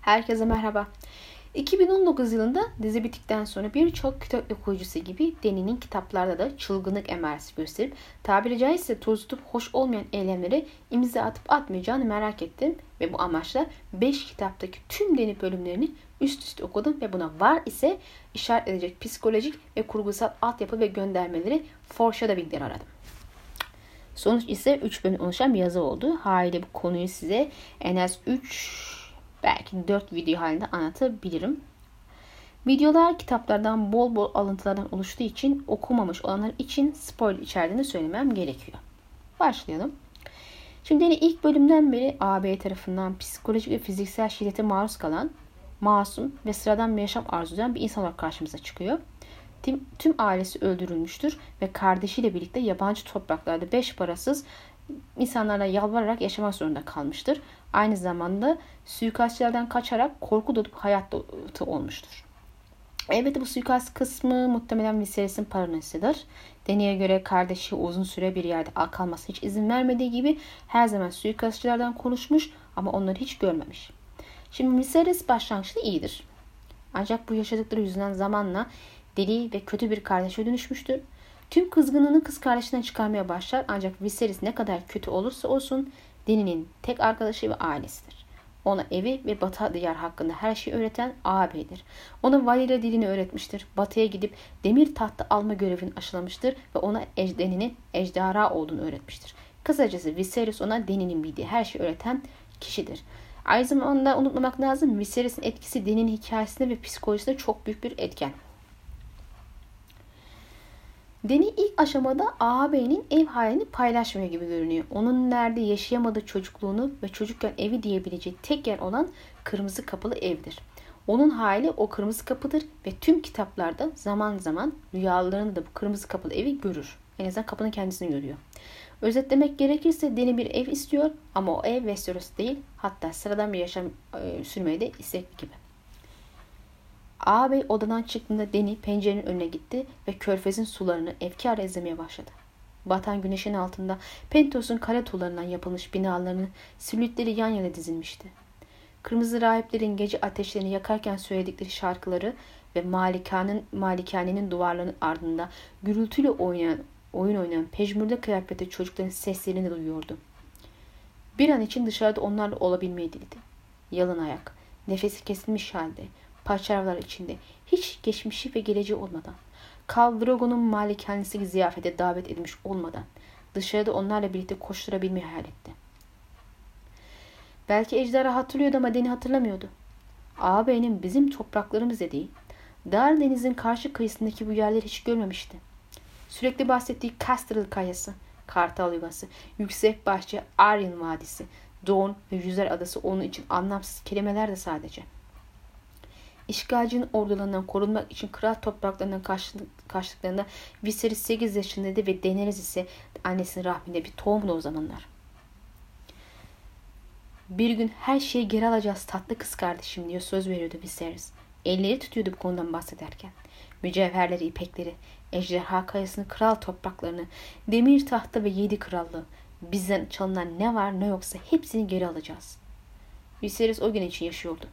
Herkese merhaba. 2019 yılında dizi bittikten sonra birçok kitap okuyucusu gibi Deni'nin kitaplarda da çılgınlık emaresi gösterip tabiri caizse toz tutup hoş olmayan eylemleri imza atıp atmayacağını merak ettim ve bu amaçla 5 kitaptaki tüm Deni bölümlerini üst üste okudum ve buna var ise işaret edecek psikolojik ve kurgusal altyapı ve göndermeleri foreshadowing'leri aradım. Sonuç ise 3 bölüm oluşan bir yazı oldu. Haliyle bu konuyu size en az 3 belki 4 video halinde anlatabilirim. Videolar kitaplardan bol bol alıntılardan oluştuğu için okumamış olanlar için spoiler içerdiğini söylemem gerekiyor. Başlayalım. Şimdi yine ilk bölümden beri AB tarafından psikolojik ve fiziksel şiddete maruz kalan, masum ve sıradan bir yaşam arzulayan bir insan olarak karşımıza çıkıyor. Tüm, tüm ailesi öldürülmüştür ve kardeşiyle birlikte yabancı topraklarda beş parasız insanlara yalvararak yaşamak zorunda kalmıştır. Aynı zamanda suikastçilerden kaçarak korku dolu hayatta olmuştur. Elbette bu suikast kısmı muhtemelen Viserys'in paranesidir. Deneye göre kardeşi uzun süre bir yerde kalması hiç izin vermediği gibi her zaman suikastçılardan konuşmuş ama onları hiç görmemiş. Şimdi Viserys başlangıçta iyidir. Ancak bu yaşadıkları yüzünden zamanla deli ve kötü bir kardeşe dönüşmüştür. Tüm kızgınlığını kız kardeşinden çıkarmaya başlar ancak Viserys ne kadar kötü olursa olsun Deni'nin tek arkadaşı ve ailesidir. Ona evi ve Batı diyar hakkında her şeyi öğreten ağabeyidir. Ona Valira dilini öğretmiştir. Batı'ya gidip demir tahtı alma görevini aşılamıştır ve ona Deni'nin ejderha olduğunu öğretmiştir. Kısacası Viserys ona Deni'nin bildiği her şeyi öğreten kişidir. Aynı zamanda unutmamak lazım Viserys'in etkisi Deni'nin hikayesinde ve psikolojisinde çok büyük bir etken. Deni ilk aşamada ağabeyinin ev hayalini paylaşmıyor gibi görünüyor. Onun nerede yaşayamadığı çocukluğunu ve çocukken evi diyebileceği tek yer olan kırmızı kapılı evdir. Onun hayali o kırmızı kapıdır ve tüm kitaplarda zaman zaman rüyalarında da bu kırmızı kapılı evi görür. En azından kapının kendisini görüyor. Özetlemek gerekirse Deni bir ev istiyor ama o ev Westeros değil hatta sıradan bir yaşam e, sürmeyi de istekli gibi. Ağabey odadan çıktığında Deni pencerenin önüne gitti ve körfezin sularını efkar izlemeye başladı. Batan güneşin altında Pentos'un kale tuğlarından yapılmış binalarının silüetleri yan yana dizilmişti. Kırmızı rahiplerin gece ateşlerini yakarken söyledikleri şarkıları ve malikanenin, malikanenin duvarlarının ardında gürültüyle oynayan, oyun oynayan pejmürde kıyafetli çocukların seslerini duyuyordu. Bir an için dışarıda onlarla olabilmeyi diledi. Yalın ayak, nefesi kesilmiş halde, parçalar içinde hiç geçmişi ve geleceği olmadan, Kal Drogo'nun malikanesi ziyafete davet edilmiş olmadan dışarıda onlarla birlikte koşturabilmeyi hayal etti. Belki ejderha hatırlıyordu ama Deni hatırlamıyordu. Ağabeyinin bizim topraklarımız dediği, dar denizin karşı kıyısındaki bu yerleri hiç görmemişti. Sürekli bahsettiği Castrel Kayası, Kartal Yuvası, Yüksek Bahçe, Aryan Vadisi, Don ve Yüzer Adası onun için anlamsız kelimeler de sadece.'' İşgalcinin ordularından korunmak için kral topraklarından kaçtıklarında Viserys 8 yaşındaydı ve Daenerys ise annesinin rahminde bir tohumdu o zamanlar. Bir gün her şeyi geri alacağız tatlı kız kardeşim diye söz veriyordu Viserys. Elleri tutuyordu bu konudan bahsederken. Mücevherleri, ipekleri, ejderha kayasını, kral topraklarını, demir tahta ve yedi krallığı. Bizden çalınan ne var ne yoksa hepsini geri alacağız. Viserys o gün için yaşıyordu.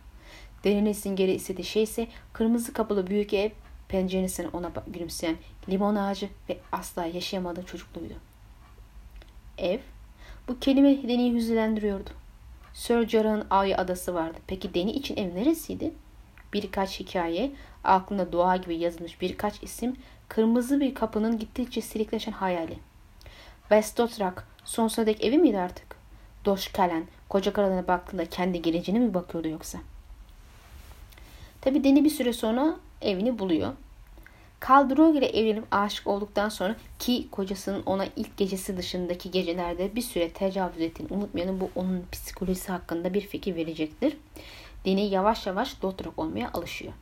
Derinizin geri istediği şey ise kırmızı kapılı büyük ev, penceresine ona gülümseyen limon ağacı ve asla yaşayamadığı çocukluğuydu. Ev, bu kelime Deni'yi hüzünlendiriyordu. Sir Jorah'ın Ay adası vardı. Peki Deni için ev neresiydi? Birkaç hikaye, aklında dua gibi yazılmış birkaç isim, kırmızı bir kapının gittikçe silikleşen hayali. Westotrak sonsuza dek evi miydi artık? Doş Kalen, koca karalığına baktığında kendi geleceğine mi bakıyordu yoksa?'' Tabi Deni bir süre sonra evini buluyor. Kaldrogo ile evlenip aşık olduktan sonra ki kocasının ona ilk gecesi dışındaki gecelerde bir süre tecavüz ettiğini unutmayalım. Bu onun psikolojisi hakkında bir fikir verecektir. Deni yavaş yavaş dotrak olmaya alışıyor.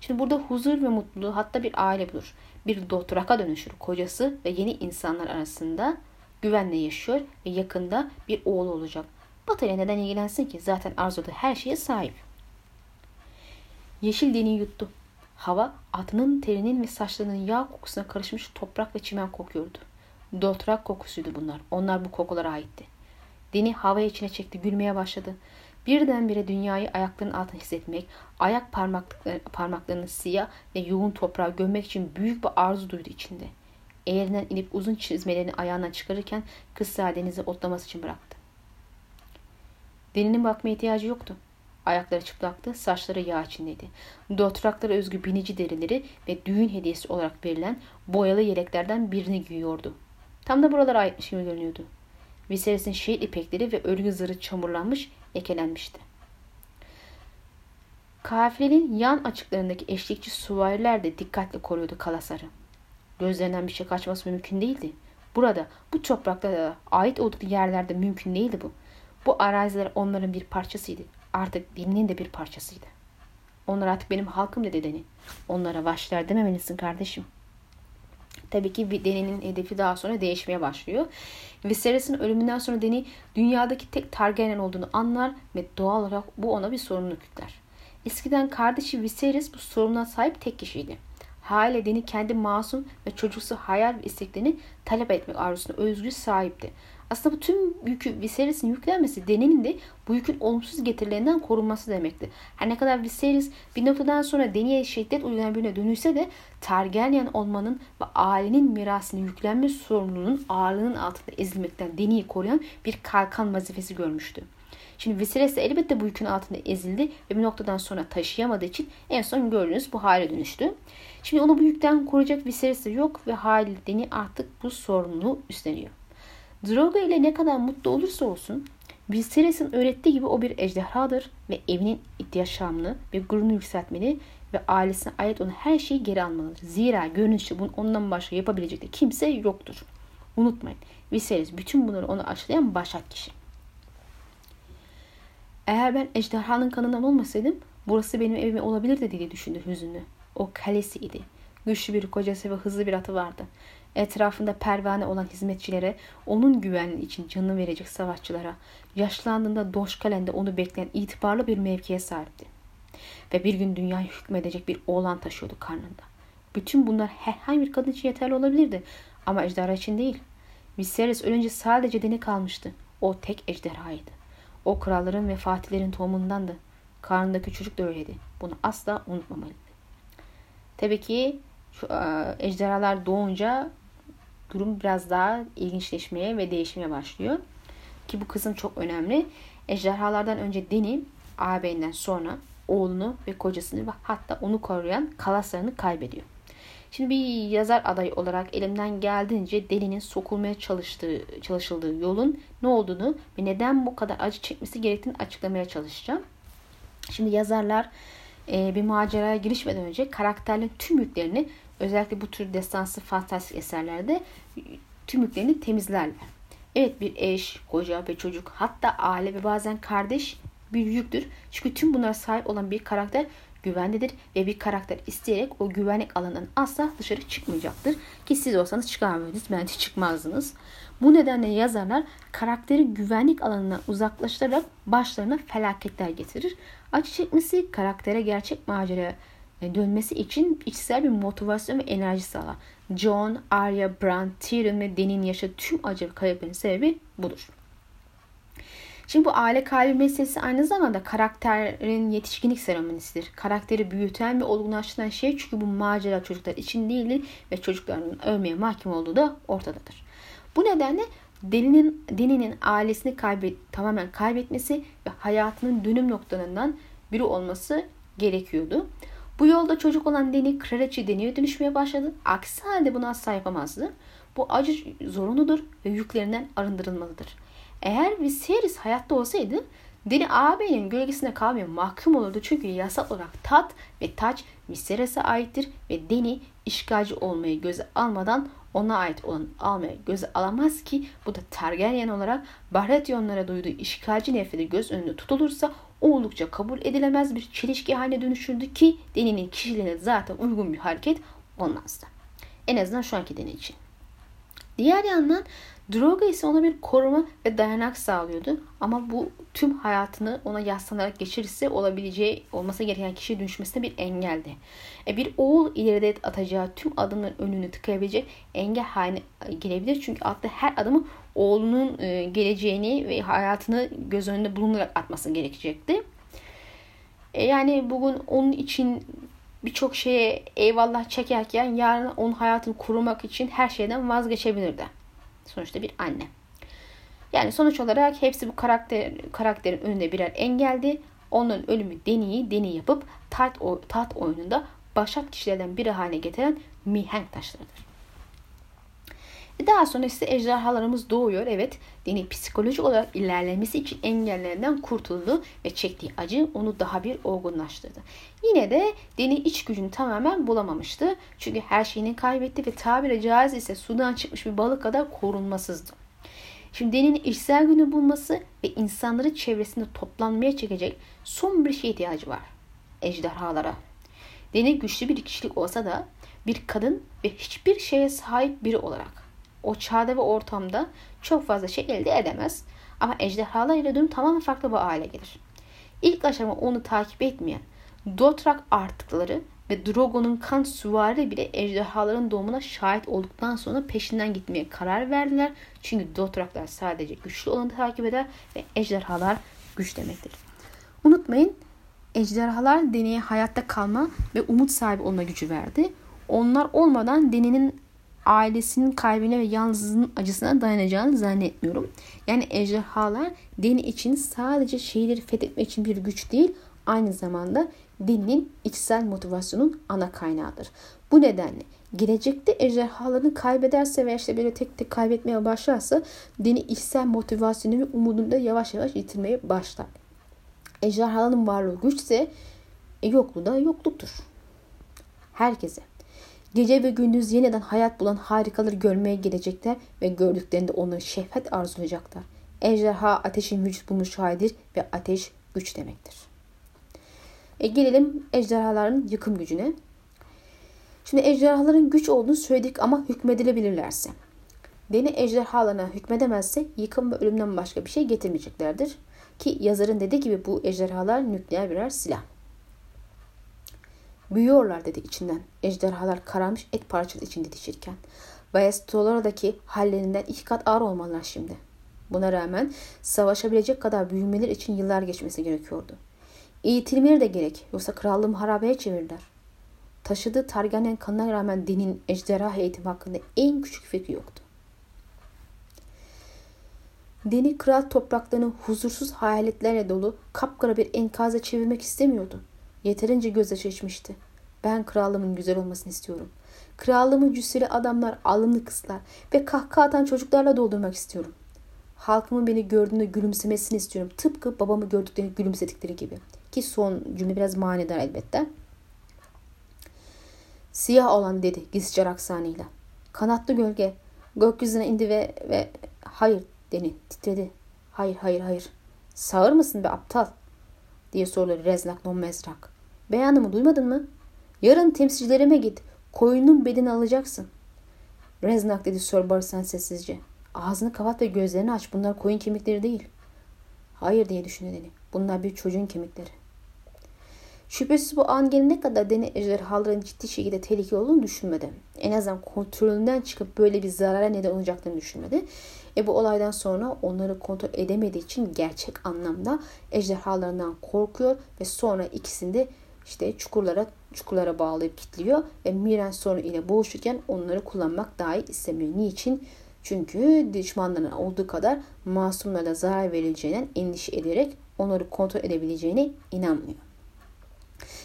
Şimdi burada huzur ve mutluluğu hatta bir aile bulur. Bir dotraka dönüşür. Kocası ve yeni insanlar arasında güvenle yaşıyor ve yakında bir oğlu olacak. Batı ile neden ilgilensin ki? Zaten arzuda her şeye sahip. Yeşil deni yuttu. Hava atının terinin ve saçlarının yağ kokusuna karışmış toprak ve çimen kokuyordu. Dotrak kokusuydu bunlar. Onlar bu kokulara aitti. Deni hava içine çekti. Gülmeye başladı. Birdenbire dünyayı ayaklarının altında hissetmek, ayak parmaklıkları, parmaklarını siyah ve yoğun toprağa gömmek için büyük bir arzu duydu içinde. Eğerinden inip uzun çizmelerini ayağından çıkarırken kızsa denize otlaması için bıraktı. Deninin bakmaya ihtiyacı yoktu. Ayakları çıplaktı, saçları yağ içindeydi. Dotraklara özgü binici derileri ve düğün hediyesi olarak verilen boyalı yeleklerden birini giyiyordu. Tam da buralara aitmiş gibi görünüyordu. Viserys'in şehit ipekleri ve örgü zırhı çamurlanmış, ekelenmişti. Kafilenin yan açıklarındaki eşlikçi suvariler de dikkatle koruyordu Kalasar'ı. Gözlerinden bir şey kaçması mümkün değildi. Burada, bu topraklarda ait oldukları yerlerde mümkün değildi bu. Bu araziler onların bir parçasıydı. Artık dininin de bir parçasıydı. Onlar artık benim halkım dedi Deni. Onlara vahşiler dememelisin kardeşim. Tabii ki Deni'nin hedefi daha sonra değişmeye başlıyor. Viserys'in ölümünden sonra Deni dünyadaki tek Targaryen olduğunu anlar ve doğal olarak bu ona bir sorumluluk yükler. Eskiden kardeşi Viserys bu sorumluluğa sahip tek kişiydi. Hale Deni kendi masum ve çocuksu hayal ve isteklerini talep etmek arzusuna özgür sahipti. Aslında bu tüm yükü Viserys'in yüklenmesi Deni'nin de bu yükün olumsuz getirilerinden korunması demekti. Her ne kadar Viserys bir noktadan sonra Deni'ye şiddet uygulayan birine dönüşse de Targaryen olmanın ve ailenin mirasını yüklenme sorumluluğunun ağırlığının altında ezilmekten Deni'yi koruyan bir kalkan vazifesi görmüştü. Şimdi Viserys de elbette bu yükün altında ezildi ve bir noktadan sonra taşıyamadığı için en son gördüğünüz bu hale dönüştü. Şimdi onu bu yükten koruyacak Viserys de yok ve haliyle Deni artık bu sorumluluğu üstleniyor. Drogo ile ne kadar mutlu olursa olsun Viserys'in öğrettiği gibi o bir ejderhadır ve evinin yaşamını ve gururunu yükseltmeli ve ailesine ait olan her şeyi geri almalıdır. Zira görünüşte bunun ondan başka yapabilecek de kimse yoktur. Unutmayın Viserys bütün bunları ona aşılayan başat kişi. Eğer ben ejderhanın kanından olmasaydım burası benim evim olabilirdi diye düşündü hüzünlü. O kalesiydi. Güçlü bir kocası ve hızlı bir atı vardı. Etrafında pervane olan hizmetçilere, onun güvenliği için canını verecek savaşçılara, yaşlandığında Doşkalen'de onu bekleyen itibarlı bir mevkiye sahipti. Ve bir gün dünyayı hükmedecek bir oğlan taşıyordu karnında. Bütün bunlar herhangi bir kadın için yeterli olabilirdi ama ejderha için değil. Viserys ölünce sadece deni kalmıştı. O tek ejderhaydı. O kralların ve fatihlerin tohumundandı. Karnındaki çocuk da öyleydi. Bunu asla unutmamalıydı. Tabii ki şu, ejderhalar doğunca durum biraz daha ilginçleşmeye ve değişmeye başlıyor. Ki bu kısım çok önemli. Ejderhalardan önce Deni ağabeyinden sonra oğlunu ve kocasını ve hatta onu koruyan kalaslarını kaybediyor. Şimdi bir yazar adayı olarak elimden geldiğince Deni'nin sokulmaya çalıştığı, çalışıldığı yolun ne olduğunu ve neden bu kadar acı çekmesi gerektiğini açıklamaya çalışacağım. Şimdi yazarlar e, bir maceraya girişmeden önce karakterlerin tüm yüklerini özellikle bu tür destansı fantastik eserlerde tüm yüklerini temizlerler. Evet bir eş, koca ve çocuk hatta aile ve bazen kardeş bir yüktür. Çünkü tüm bunlara sahip olan bir karakter güvendedir ve bir karakter isteyerek o güvenlik alanından asla dışarı çıkmayacaktır. Ki siz olsanız çıkarmıyordunuz. Bence çıkmazdınız. Bu nedenle yazarlar karakteri güvenlik alanından uzaklaştırarak başlarına felaketler getirir. Acı çekmesi karaktere gerçek maceraya dönmesi için içsel bir motivasyon ve enerji sağlar. John, Arya, Bran, Tyrion ve Dany'nin yaşadığı tüm acı kayıpların sebebi budur. Şimdi bu aile kalbi meselesi aynı zamanda karakterin yetişkinlik seremonisidir. Karakteri büyüten ve olgunlaştıran şey çünkü bu macera çocuklar için değildir ve çocukların ölmeye mahkum olduğu da ortadadır. Bu nedenle Deni'nin, Deni'nin ailesini kaybet, tamamen kaybetmesi ve hayatının dönüm noktalarından biri olması gerekiyordu. Bu yolda çocuk olan Deni kraliçe Deni'ye dönüşmeye başladı. Aksi halde bunu asla yapamazdı. Bu acı zorunludur ve yüklerinden arındırılmalıdır. Eğer Viserys hayatta olsaydı Deni ağabeyinin gölgesine kalmaya mahkum olurdu. Çünkü yasal olarak tat ve taç Viserys'e aittir ve Deni işgalci olmayı göze almadan ona ait olan almaya göze alamaz ki bu da Targaryen olarak Baratheonlara duyduğu işgalci nefreti göz önünde tutulursa oldukça kabul edilemez bir çelişki haline dönüşürdü ki Deni'nin kişiliğine zaten uygun bir hareket olmazdı. En azından şu anki Deni için. Diğer yandan Droga ise ona bir koruma ve dayanak sağlıyordu. Ama bu tüm hayatını ona yaslanarak geçirirse olabileceği, olması gereken kişiye dönüşmesine bir engeldi. E bir oğul ileride atacağı tüm adımların önünü tıkayabilecek engel haline gelebilir. Çünkü attığı her adımı oğlunun e, geleceğini ve hayatını göz önünde bulundurarak atması gerekecekti. E yani bugün onun için birçok şeye eyvallah çekerken yarın onun hayatını korumak için her şeyden vazgeçebilirdi. Sonuçta bir anne. Yani sonuç olarak hepsi bu karakter karakterin önünde birer engeldi. Onların ölümü deneyi deney yapıp taht, taht oyununda başat kişilerden biri haline getiren mihenk taşlarıdır. Daha sonra ise ejderhalarımız doğuyor. Evet dini psikolojik olarak ilerlemesi için engellerden kurtuldu ve çektiği acı onu daha bir olgunlaştırdı. Yine de dini iç gücünü tamamen bulamamıştı. Çünkü her şeyini kaybetti ve tabiri caiz ise sudan çıkmış bir balık kadar korunmasızdı. Şimdi Deni'nin içsel günü bulması ve insanları çevresinde toplanmaya çekecek son bir şeye ihtiyacı var. Ejderhalara. Deni güçlü bir kişilik olsa da bir kadın ve hiçbir şeye sahip biri olarak o çağda ve ortamda çok fazla şey elde edemez. Ama ejderhalar ile durum tamamen farklı bir hale gelir. İlk aşama onu takip etmeyen Dotrak artıkları ve Drogo'nun kan süvari bile ejderhaların doğumuna şahit olduktan sonra peşinden gitmeye karar verdiler. Çünkü Dotraklar sadece güçlü olanı takip eder ve ejderhalar güç demektir. Unutmayın ejderhalar deneye hayatta kalma ve umut sahibi olma gücü verdi. Onlar olmadan denenin ailesinin kalbine ve yalnızlığın acısına dayanacağını zannetmiyorum. Yani ejderhalar Deni için sadece şehirleri fethetmek için bir güç değil, aynı zamanda Deni'nin içsel motivasyonun ana kaynağıdır. Bu nedenle gelecekte ejderhalarını kaybederse veya işte böyle tek tek kaybetmeye başlarsa Deni içsel motivasyonu ve umudunu da yavaş yavaş yitirmeye başlar. Ejderhaların varlığı güçse e, yokluğu da yokluktur. Herkese Gece ve gündüz yeniden hayat bulan harikaları görmeye gelecekler ve gördüklerinde onu şehvet arzulayacaklar. Ejderha ateşin vücut bulmuş halidir ve ateş güç demektir. E gelelim ejderhaların yıkım gücüne. Şimdi ejderhaların güç olduğunu söyledik ama hükmedilebilirlerse. Deni ejderhalarına hükmedemezse yıkım ve ölümden başka bir şey getirmeyeceklerdir. Ki yazarın dediği gibi bu ejderhalar nükleer birer silah. Büyüyorlar dedi içinden. Ejderhalar kararmış et parçası içinde dişirken. Bayastolora'daki hallerinden iki kat ağır olmalılar şimdi. Buna rağmen savaşabilecek kadar büyümeler için yıllar geçmesi gerekiyordu. Eğitilmeleri de gerek. Yoksa krallığımı harabeye çevirirler. Taşıdığı Targaryen kanına rağmen dinin ejderha eğitimi hakkında en küçük fikri yoktu. Deni kral topraklarını huzursuz hayaletlerle dolu kapkara bir enkaza çevirmek istemiyordu. Yeterince gözyaşı içmişti. Ben krallığımın güzel olmasını istiyorum. Krallığımı cüsseli adamlar, alımlı kızlar ve kahkaha atan çocuklarla doldurmak istiyorum. Halkımın beni gördüğünde gülümsemesini istiyorum. Tıpkı babamı gördüklerini gülümsedikleri gibi. Ki son cümle biraz manidar elbette. Siyah olan dedi gizlice aksanıyla. Kanatlı gölge gökyüzüne indi ve, ve hayır Deni titredi. Hayır hayır hayır. Sağır mısın be aptal? diye sordu Reznak non mezrak. Beyanımı duymadın mı? Yarın temsilcilerime git. Koyunun bedeni alacaksın. Reznak dedi Sir Barsan sessizce. Ağzını kapat ve gözlerini aç. Bunlar koyun kemikleri değil. Hayır diye düşündü Deni. Bunlar bir çocuğun kemikleri. Şüphesiz bu an gelene kadar Deni ejderhaların ciddi şekilde tehlikeli olduğunu düşünmedi. En azından kontrolünden çıkıp böyle bir zarara neden olacaklarını düşünmedi. E bu olaydan sonra onları kontrol edemediği için gerçek anlamda ejderhalarından korkuyor ve sonra ikisini de işte çukurlara çukurlara bağlayıp kilitliyor ve Miren sorunu ile boğuşurken onları kullanmak dahi istemiyor. Niçin? Çünkü düşmanlarına olduğu kadar masumlara zarar verileceğinden endişe ederek onları kontrol edebileceğine inanmıyor.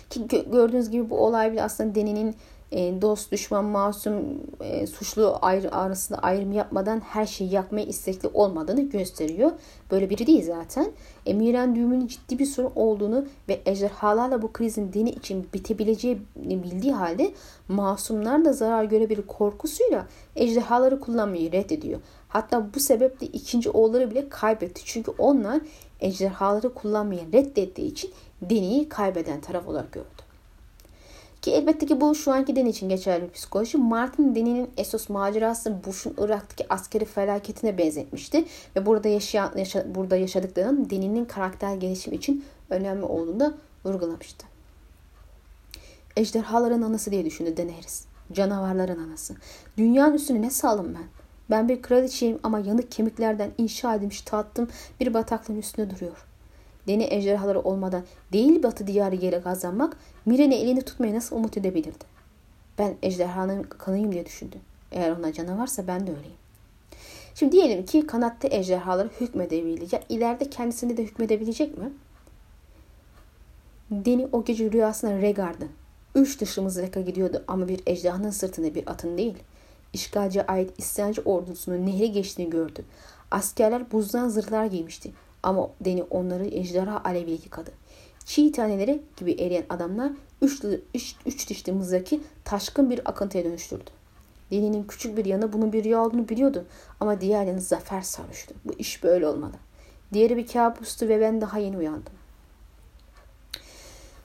Ki gördüğünüz gibi bu olay bile aslında Deni'nin dost, düşman, masum, e, suçlu ayrı, arasında ayrım yapmadan her şeyi yakmaya istekli olmadığını gösteriyor. Böyle biri değil zaten. Emiren düğümünün ciddi bir sorun olduğunu ve ejderhalarla bu krizin dini için bitebileceği bildiği halde masumlar da zarar görebilir korkusuyla ejderhaları kullanmayı reddediyor. Hatta bu sebeple ikinci oğulları bile kaybetti. Çünkü onlar ejderhaları kullanmayı reddettiği için deniyi kaybeden taraf olarak gördü. Ki elbette ki bu şu anki Deni için geçerli bir psikoloji. Martin Deni'nin Esos macerası Bush'un Irak'taki askeri felaketine benzetmişti. Ve burada, yaşayan, yaşa, burada yaşadıklarının Deni'nin karakter gelişimi için önemli olduğunu da vurgulamıştı. Ejderhaların anası diye düşündü Daenerys. Canavarların anası. Dünyanın üstüne ne salım ben? Ben bir kraliçeyim ama yanık kemiklerden inşa edilmiş tahtım bir bataklığın üstünde duruyor. Deni ejderhaları olmadan değil batı diyarı yere kazanmak Miren'i elini tutmaya nasıl umut edebilirdi? Ben ejderhanın kanıyım diye düşündüm. Eğer ona canavarsa ben de öyleyim. Şimdi diyelim ki kanatlı ejderhaları hükmedebilecek. İleride kendisini de hükmedebilecek mi? Deni o gece rüyasında regardı. Üç dışı mızraka gidiyordu ama bir ejderhanın sırtında bir atın değil. İşgalciye ait isyancı ordusunun nehri geçtiğini gördü. Askerler buzdan zırhlar giymişti. Ama Deni onları ejderha aleviyle yıkadı. Çiğ taneleri gibi eriyen adamlar üç, üç, üç dişli mızraki taşkın bir akıntıya dönüştürdü. Deni'nin küçük bir yanı bunun bir rüya olduğunu biliyordu ama diğer yanı zafer sarmıştı. Bu iş böyle olmalı. Diğeri bir kabustu ve ben daha yeni uyandım.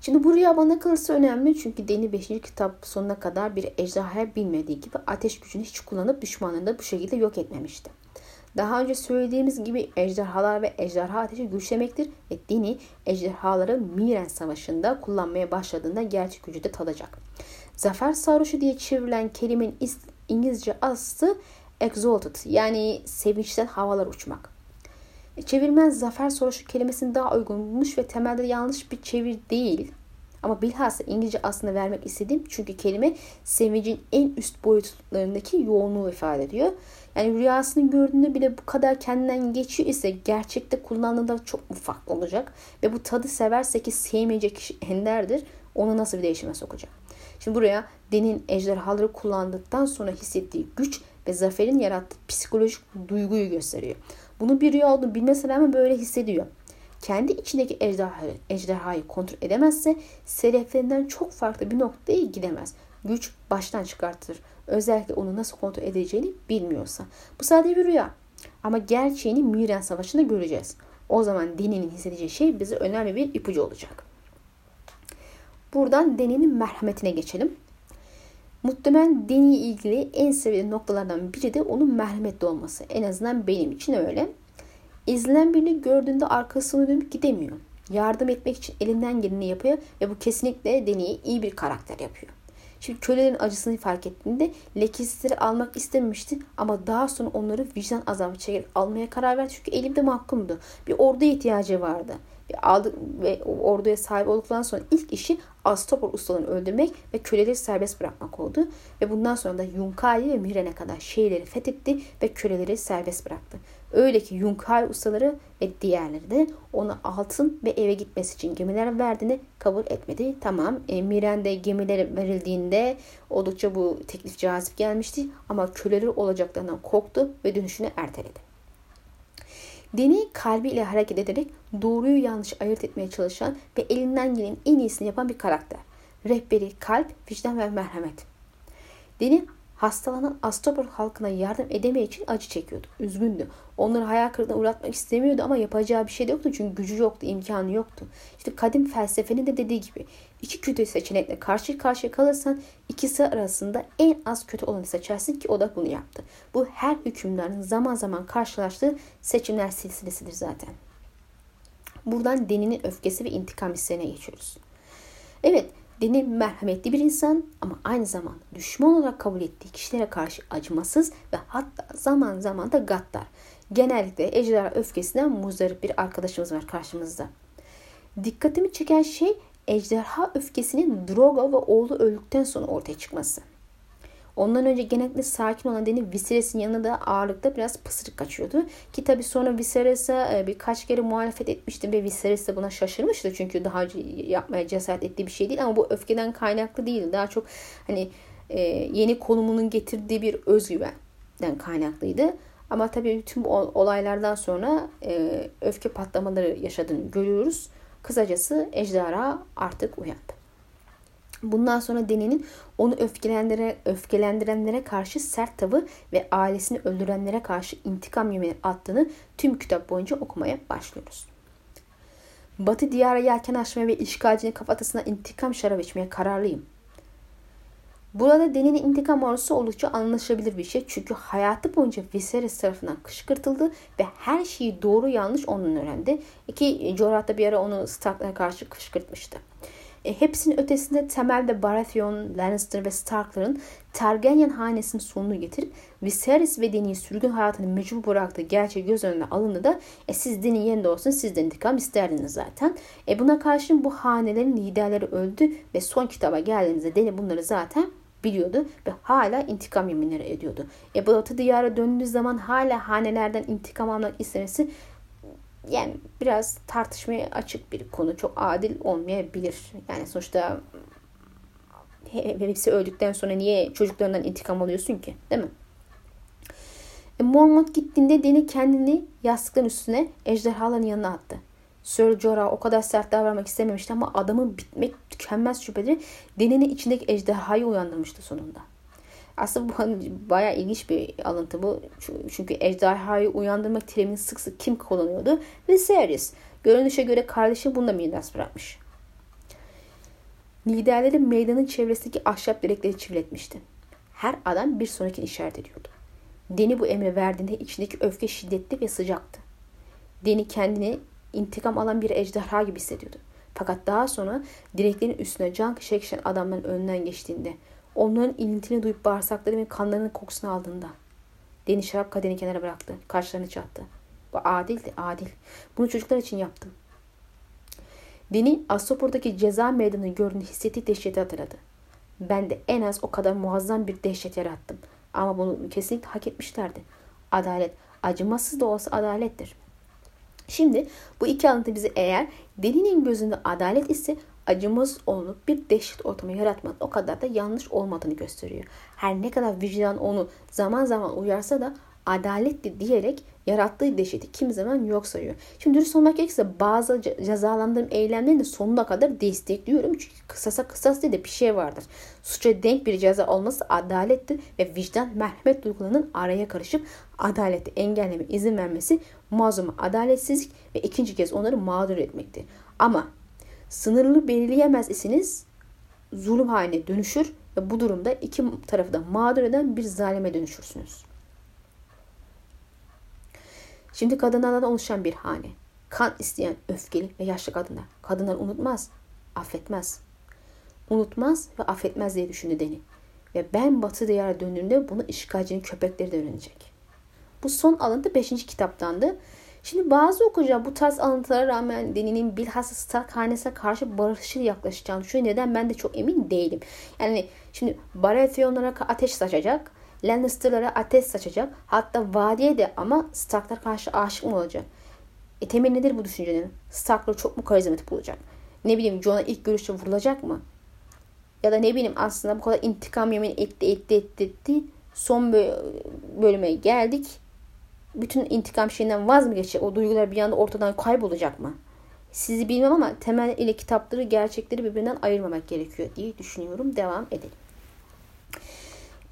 Şimdi bu rüya bana kalırsa önemli çünkü Deni 5. kitap sonuna kadar bir ejderhaya bilmediği gibi ateş gücünü hiç kullanıp düşmanını da bu şekilde yok etmemişti. Daha önce söylediğimiz gibi ejderhalar ve ejderha ateşi güçlemektir ve Dini ejderhaları Miren Savaşı'nda kullanmaya başladığında gerçek gücü de tadacak. Zafer sarhoşu diye çevrilen kelimenin İngilizce aslı exalted yani sevinçten havalar uçmak. E, çevirmen zafer sarhoşu kelimesini daha uygun bulmuş ve temelde yanlış bir çevir değil. Ama bilhassa İngilizce aslında vermek istedim çünkü kelime sevincin en üst boyutlarındaki yoğunluğu ifade ediyor. Yani rüyasını gördüğünde bile bu kadar kendinden geçiyor ise gerçekte kullandığında çok mu farklı olacak? Ve bu tadı severse ki sevmeyecek kişi enderdir. Onu nasıl bir değişime sokacak? Şimdi buraya Den'in ejderhaları kullandıktan sonra hissettiği güç ve zaferin yarattığı psikolojik duyguyu gösteriyor. Bunu bir rüya olduğunu bilmesine rağmen böyle hissediyor. Kendi içindeki ejderhayı, ejderhayı kontrol edemezse seleflerinden çok farklı bir noktaya gidemez. Güç baştan çıkartır. Özellikle onu nasıl kontrol edeceğini bilmiyorsa. Bu sadece bir rüya. Ama gerçeğini Miren Savaşı'nda göreceğiz. O zaman Deni'nin hissedeceği şey bize önemli bir ipucu olacak. Buradan Deni'nin merhametine geçelim. Muhtemelen Deni ilgili en sevilen noktalardan biri de onun merhametli olması. En azından benim için öyle. İzlenen birini gördüğünde arkasını dönüp gidemiyor. Yardım etmek için elinden geleni yapıyor ve bu kesinlikle Deni'yi iyi bir karakter yapıyor. Şimdi kölelerin acısını fark ettiğinde lekesizleri almak istememişti ama daha sonra onları vicdan azabı çekerek almaya karar verdi. Çünkü elimde mahkumdu. Bir orduya ihtiyacı vardı. Ve, aldı, ve orduya sahip olduktan sonra ilk işi Astopor ustalarını öldürmek ve köleleri serbest bırakmak oldu. Ve bundan sonra da Yunkali ve Miren'e kadar şehirleri fethetti ve köleleri serbest bıraktı. Öyle ki Yunkal ustaları ve diğerleri de ona altın ve eve gitmesi için gemiler verdiğini kabul etmedi. Tamam e, Miren'de gemiler verildiğinde oldukça bu teklif cazip gelmişti ama köleleri olacaklarından korktu ve dönüşünü erteledi. Deni kalbiyle hareket ederek doğruyu yanlış ayırt etmeye çalışan ve elinden gelen en iyisini yapan bir karakter. Rehberi, kalp, vicdan ve merhamet. Deni hastalanan Astopol halkına yardım edemeye için acı çekiyordu. Üzgündü. Onları hayal kırıklığına uğratmak istemiyordu ama yapacağı bir şey de yoktu çünkü gücü yoktu, imkanı yoktu. İşte kadim felsefenin de dediği gibi iki kötü seçenekle karşı karşıya kalırsan ikisi arasında en az kötü olanı seçersin ki o da bunu yaptı. Bu her hükümdarın zaman zaman karşılaştığı seçimler silsilesidir zaten. Buradan Deni'nin öfkesi ve intikam hislerine geçiyoruz. Evet, Deni merhametli bir insan ama aynı zamanda düşman olarak kabul ettiği kişilere karşı acımasız ve hatta zaman zaman da gaddar. Genellikle ejderha öfkesinden muzdarip bir arkadaşımız var karşımızda. Dikkatimi çeken şey ejderha öfkesinin Drogo ve oğlu öldükten sonra ortaya çıkması. Ondan önce genellikle sakin olan Deni Viserys'in yanında da ağırlıkta biraz pısırık kaçıyordu. Ki tabi sonra Viserys'e e, birkaç kere muhalefet etmişti ve Viserys de buna şaşırmıştı. Çünkü daha önce yapmaya cesaret ettiği bir şey değil ama bu öfkeden kaynaklı değil. Daha çok hani e, yeni konumunun getirdiği bir özgüvenden kaynaklıydı. Ama tabii bütün bu olaylardan sonra e, öfke patlamaları yaşadığını görüyoruz. Kısacası ejderha artık uyandı. Bundan sonra Deni'nin onu öfkelendire, öfkelendirenlere karşı sert tavı ve ailesini öldürenlere karşı intikam yemeği attığını tüm kitap boyunca okumaya başlıyoruz. Batı diyara yelken açmaya ve işgalcinin kafatasına intikam şarap içmeye kararlıyım. Burada Deni'nin intikam arzusu oldukça anlaşılabilir bir şey. Çünkü hayatı boyunca Viserys tarafından kışkırtıldı ve her şeyi doğru yanlış onun öğrendi. İki Jorah bir ara onu Stark'lara karşı kışkırtmıştı. E, hepsinin ötesinde temelde Baratheon, Lannister ve Stark'ların Targaryen hanesinin sonunu getirip Viserys ve Dany'i sürgün hayatını mecbur bıraktığı gerçeği göz önüne alındı da e, siz Dany yerinde olsun siz de intikam isterdiniz zaten. E, buna karşın bu hanelerin liderleri öldü ve son kitaba geldiğimizde Dany bunları zaten biliyordu ve hala intikam yeminleri ediyordu. E Batı diyara döndüğü zaman hala hanelerden intikam almak istemesi yani biraz tartışmaya açık bir konu. Çok adil olmayabilir. Yani sonuçta hepsi öldükten sonra niye çocuklarından intikam alıyorsun ki? Değil mi? E, Mormont gittiğinde Deni kendini yastıkların üstüne ejderhaların yanına attı. Sir Jorah o kadar sert davranmak istememişti ama adamın bitmek tükenmez şüpheleri Deni'nin içindeki ejderhayı uyandırmıştı sonunda. Aslında bu hani bayağı ilginç bir alıntı bu. Çünkü ejderhayı uyandırmak terimini sık sık kim kullanıyordu? Viserys. Görünüşe göre kardeşi bunu da miras bırakmış. Liderleri meydanın çevresindeki ahşap direkleri çiviletmişti. Her adam bir sonrakini işaret ediyordu. Deni bu emri verdiğinde içindeki öfke şiddetli ve sıcaktı. Deni kendini intikam alan bir ejderha gibi hissediyordu. Fakat daha sonra direklerin üstüne can çekişen adamların önünden geçtiğinde Onların iniltini duyup bağırsakları ve kanlarının kokusunu aldığında. Deni şarap kadeni kenara bıraktı. Karşılarını çattı. Bu adildi, adil. Bunu çocuklar için yaptım. Deni Astopor'daki ceza meydanını gördüğünde hissettiği dehşeti hatırladı. Ben de en az o kadar muazzam bir dehşet yarattım. Ama bunu kesinlikle hak etmişlerdi. Adalet, acımasız da olsa adalettir. Şimdi bu iki alıntı bizi eğer Deni'nin gözünde adalet ise acımız olup bir dehşet ortamı yaratmak o kadar da yanlış olmadığını gösteriyor. Her ne kadar vicdan onu zaman zaman uyarsa da adaletli diyerek yarattığı dehşeti kim zaman yok sayıyor. Şimdi dürüst olmak gerekirse bazı cezalandırım eylemlerini de sonuna kadar destekliyorum. Çünkü kısasa kısas diye de bir şey vardır. Suça denk bir ceza olması adalettir ve vicdan merhamet duygularının araya karışıp adaleti engelleme izin vermesi mazluma adaletsizlik ve ikinci kez onları mağdur etmektir. Ama sınırlı belirleyemez isiniz zulüm haline dönüşür ve bu durumda iki tarafı da mağdur eden bir zalime dönüşürsünüz. Şimdi kadınlardan oluşan bir hane. Kan isteyen öfkeli ve yaşlı kadınlar. Kadınlar unutmaz, affetmez. Unutmaz ve affetmez diye düşündü Deni. Ve ben batı diyara döndüğümde bunu işgalcinin köpekleri de öğrenecek. Bu son alıntı 5. kitaptandı. Şimdi bazı okuyucular bu tarz alıntılara rağmen Deni'nin bilhassa Stark hanesine karşı barışçıl yaklaşacağını düşünüyor. Neden ben de çok emin değilim. Yani şimdi Baratheonlara ateş saçacak. Lannister'lara ateş saçacak. Hatta vadiye de ama Stark'lar karşı aşık mı olacak? E temel nedir bu düşüncenin? Stark'ları çok mu karizmatik bulacak? Ne bileyim Jon'a ilk görüşte vurulacak mı? Ya da ne bileyim aslında bu kadar intikam yemin etti etti etti etti. Son bölüme geldik bütün intikam şeyinden vaz mı geçecek? O duygular bir anda ortadan kaybolacak mı? Sizi bilmem ama temel ile kitapları gerçekleri birbirinden ayırmamak gerekiyor diye düşünüyorum. Devam edelim.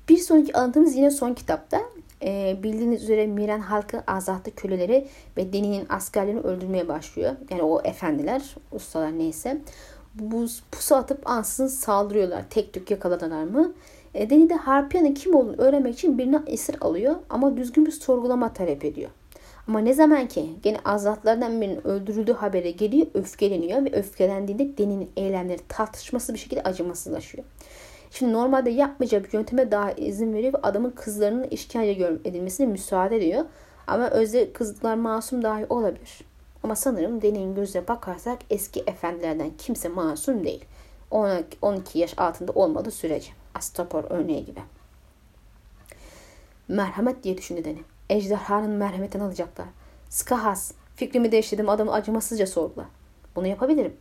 Bir sonraki alıntımız yine son kitapta. Ee, bildiğiniz üzere Miren halkı azatlı köleleri ve Deni'nin askerlerini öldürmeye başlıyor. Yani o efendiler, ustalar neyse. Bu pusu atıp ansızın saldırıyorlar. Tek tük yakaladılar mı? E, Deni de Harpia'nın kim olduğunu öğrenmek için birini esir alıyor ama düzgün bir sorgulama talep ediyor. Ama ne zaman ki gene azatlardan birinin öldürüldüğü haberi geliyor öfkeleniyor ve öfkelendiğinde Deni'nin eylemleri tartışması bir şekilde acımasızlaşıyor. Şimdi normalde yapmayacağı bir yönteme daha izin veriyor ve adamın kızlarının işkence edilmesine müsaade ediyor. Ama özde kızlar masum dahi olabilir. Ama sanırım Deni'nin gözüne bakarsak eski efendilerden kimse masum değil. 12 yaş altında olmadığı sürece. Astapor örneği gibi. Merhamet diye düşündü Deni. Ejderhanın merhametini alacaklar. Skahas, fikrimi değiştirdim adamı acımasızca sorgula. Bunu yapabilirim.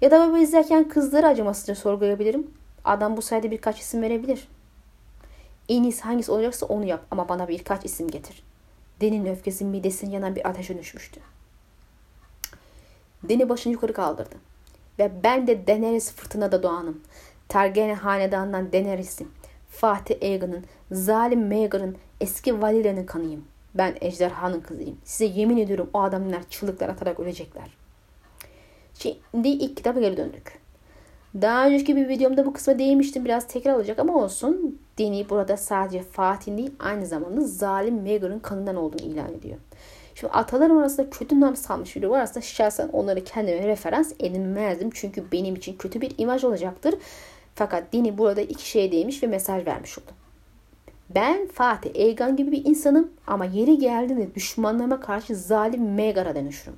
Ya da baba izlerken kızları acımasızca sorgulayabilirim. Adam bu sayede birkaç isim verebilir. En iyisi hangisi olacaksa onu yap ama bana birkaç isim getir. Deni'nin öfkesi midesinin yanan bir ateşe dönüşmüştü. Deni başını yukarı kaldırdı. Ve ben de Daenerys fırtınada doğanım. Targaryen hanedanından Daenerys'im. Fatih Aegon'un, zalim Maegor'un, eski Valeria'nın kanıyım. Ben ejderhanın kızıyım. Size yemin ediyorum o adamlar çığlıklar atarak ölecekler. Şimdi ilk kitaba geri döndük. Daha önceki bir videomda bu kısma değinmiştim. Biraz tekrar olacak ama olsun. Deni burada sadece Fatih'in değil aynı zamanda zalim Megar'ın kanından olduğunu ilan ediyor. Şimdi atalarım arasında kötü nam salmış biri varsa şahsen onları kendime referans edinmezdim. Çünkü benim için kötü bir imaj olacaktır. Fakat dini burada iki şeye değmiş ve mesaj vermiş oldu. Ben Fatih Eygan gibi bir insanım ama yeri geldiğinde düşmanlarıma karşı zalim Megar'a dönüşürüm.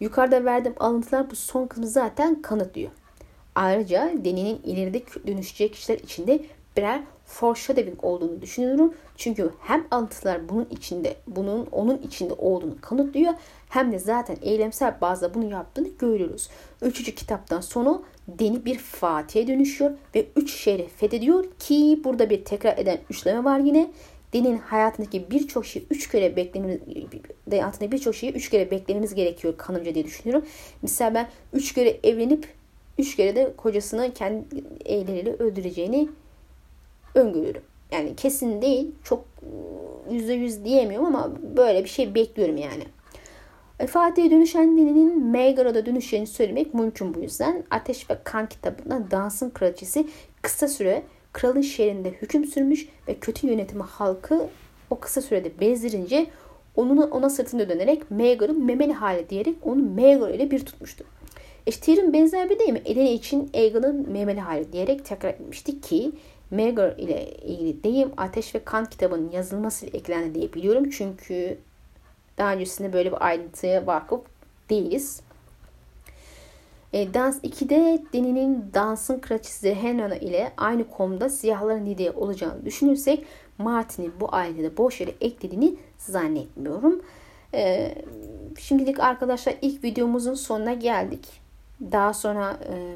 Yukarıda verdiğim alıntılar bu son kısmı zaten kanıtlıyor. Ayrıca Deni'nin ileride dönüşecek kişiler içinde birer foreshadowing olduğunu düşünüyorum. Çünkü hem alıntılar bunun içinde, bunun onun içinde olduğunu kanıtlıyor. Hem de zaten eylemsel bazda bunu yaptığını görüyoruz. Üçüncü kitaptan sonra Deni bir Fatih'e dönüşüyor ve üç şehri fethediyor ki burada bir tekrar eden üçleme var yine. Deni'nin hayatındaki birçok şey üç kere beklememiz hayatında birçok şeyi üç kere beklememiz gerekiyor kanımca diye düşünüyorum. Mesela ben üç kere evlenip üç kere de kocasını kendi elleriyle öldüreceğini öngörüyorum. Yani kesin değil. Çok ıı, yüzde yüz diyemiyorum ama böyle bir şey bekliyorum yani. E, Fatih'e dönüşen Nini'nin Megar'a dönüşeceğini söylemek mümkün bu yüzden. Ateş ve Kan kitabında Dans'ın kraliçesi kısa süre kralın şehrinde hüküm sürmüş ve kötü yönetimi halkı o kısa sürede bezdirince onun ona sırtını dönerek Megar'ın memeli hali diyerek onu Megar ile bir tutmuştu. İşte Tyr'in benzer bir değil mi? Eleni için Aegon'un memeli hali diyerek tekrar etmişti ki Megar ile ilgili deyim Ateş ve Kan kitabının yazılması eklendi diye biliyorum. Çünkü daha öncesinde böyle bir ayrıntıya vakıf değiliz. E, Dans 2'de Deni'nin dansın kraliçesi Henana ile aynı konuda siyahların lideri olacağını düşünürsek Martin'in bu ailede boş yere eklediğini zannetmiyorum. E, şimdilik arkadaşlar ilk videomuzun sonuna geldik. Daha sonra e,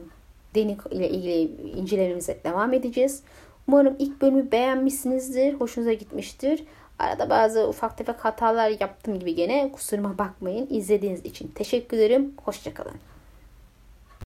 Deni ile ilgili incelememize devam edeceğiz. Umarım ilk bölümü beğenmişsinizdir, hoşunuza gitmiştir. Arada bazı ufak tefek hatalar yaptım gibi gene kusuruma bakmayın. İzlediğiniz için teşekkür ederim. Hoşçakalın.